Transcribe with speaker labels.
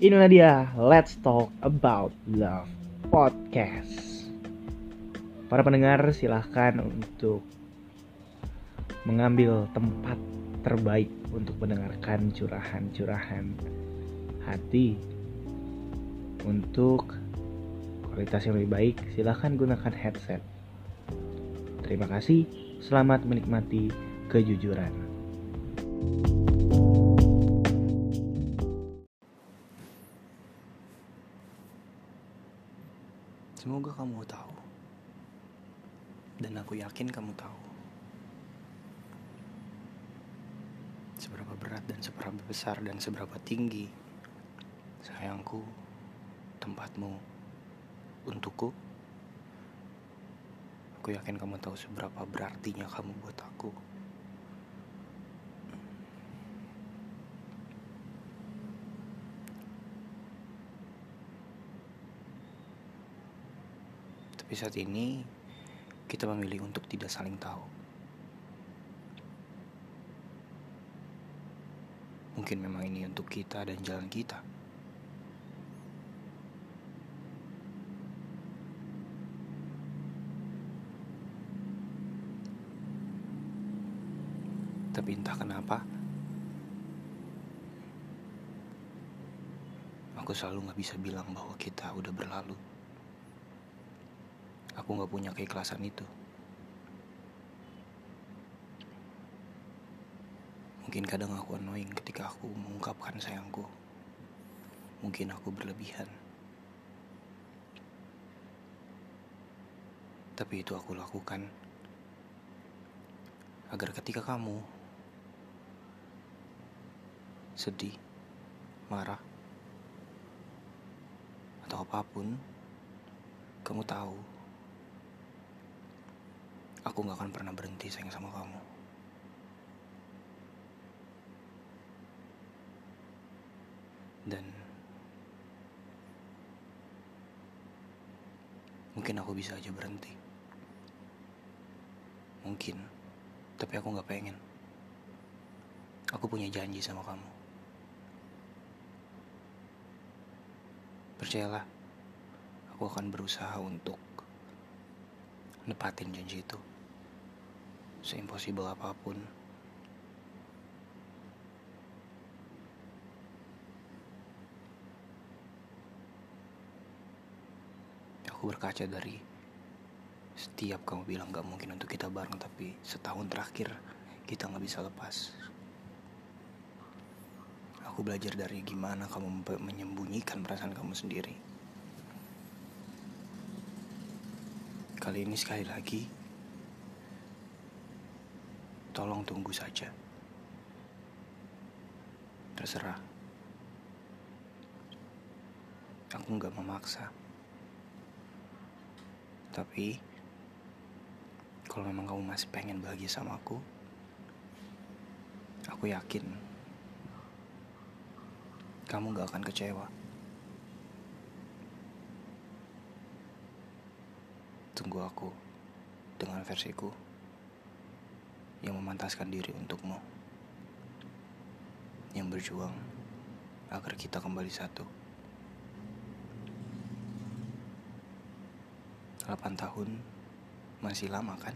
Speaker 1: Inilah dia Let's Talk About Love Podcast. Para pendengar silahkan untuk mengambil tempat terbaik untuk mendengarkan curahan-curahan hati. Untuk kualitas yang lebih baik, silahkan gunakan headset. Terima kasih, selamat menikmati kejujuran.
Speaker 2: Semoga kamu tahu. Dan aku yakin kamu tahu. Seberapa berat dan seberapa besar dan seberapa tinggi sayangku, tempatmu untukku. Aku yakin kamu tahu seberapa berartinya kamu buat aku. Saat ini kita memilih untuk tidak saling tahu. Mungkin memang ini untuk kita dan jalan kita. Tapi entah kenapa, aku selalu gak bisa bilang bahwa kita udah berlalu. Aku gak punya keikhlasan itu. Mungkin kadang aku annoying ketika aku mengungkapkan sayangku. Mungkin aku berlebihan. Tapi itu aku lakukan agar ketika kamu sedih, marah, atau apa pun, kamu tahu aku gak akan pernah berhenti sayang sama kamu. Dan mungkin aku bisa aja berhenti. Mungkin, tapi aku gak pengen. Aku punya janji sama kamu. Percayalah, aku akan berusaha untuk nepatin janji itu. Seimpossible apa pun. Aku berkaca dari setiap kamu bilang gak mungkin untuk kita bareng Tapi setahun terakhir kita gak bisa lepas Aku belajar dari gimana kamu menyembunyikan perasaan kamu sendiri Kali ini sekali lagi Tolong tunggu saja. Terserah. Aku gak memaksa. Tapi kalau memang kamu masih pengen bahagia sama aku, aku yakin kamu gak akan kecewa. Tunggu aku dengan versiku yang memantaskan diri untukmu. Yang berjuang agar kita kembali satu. 8 tahun masih lama kan?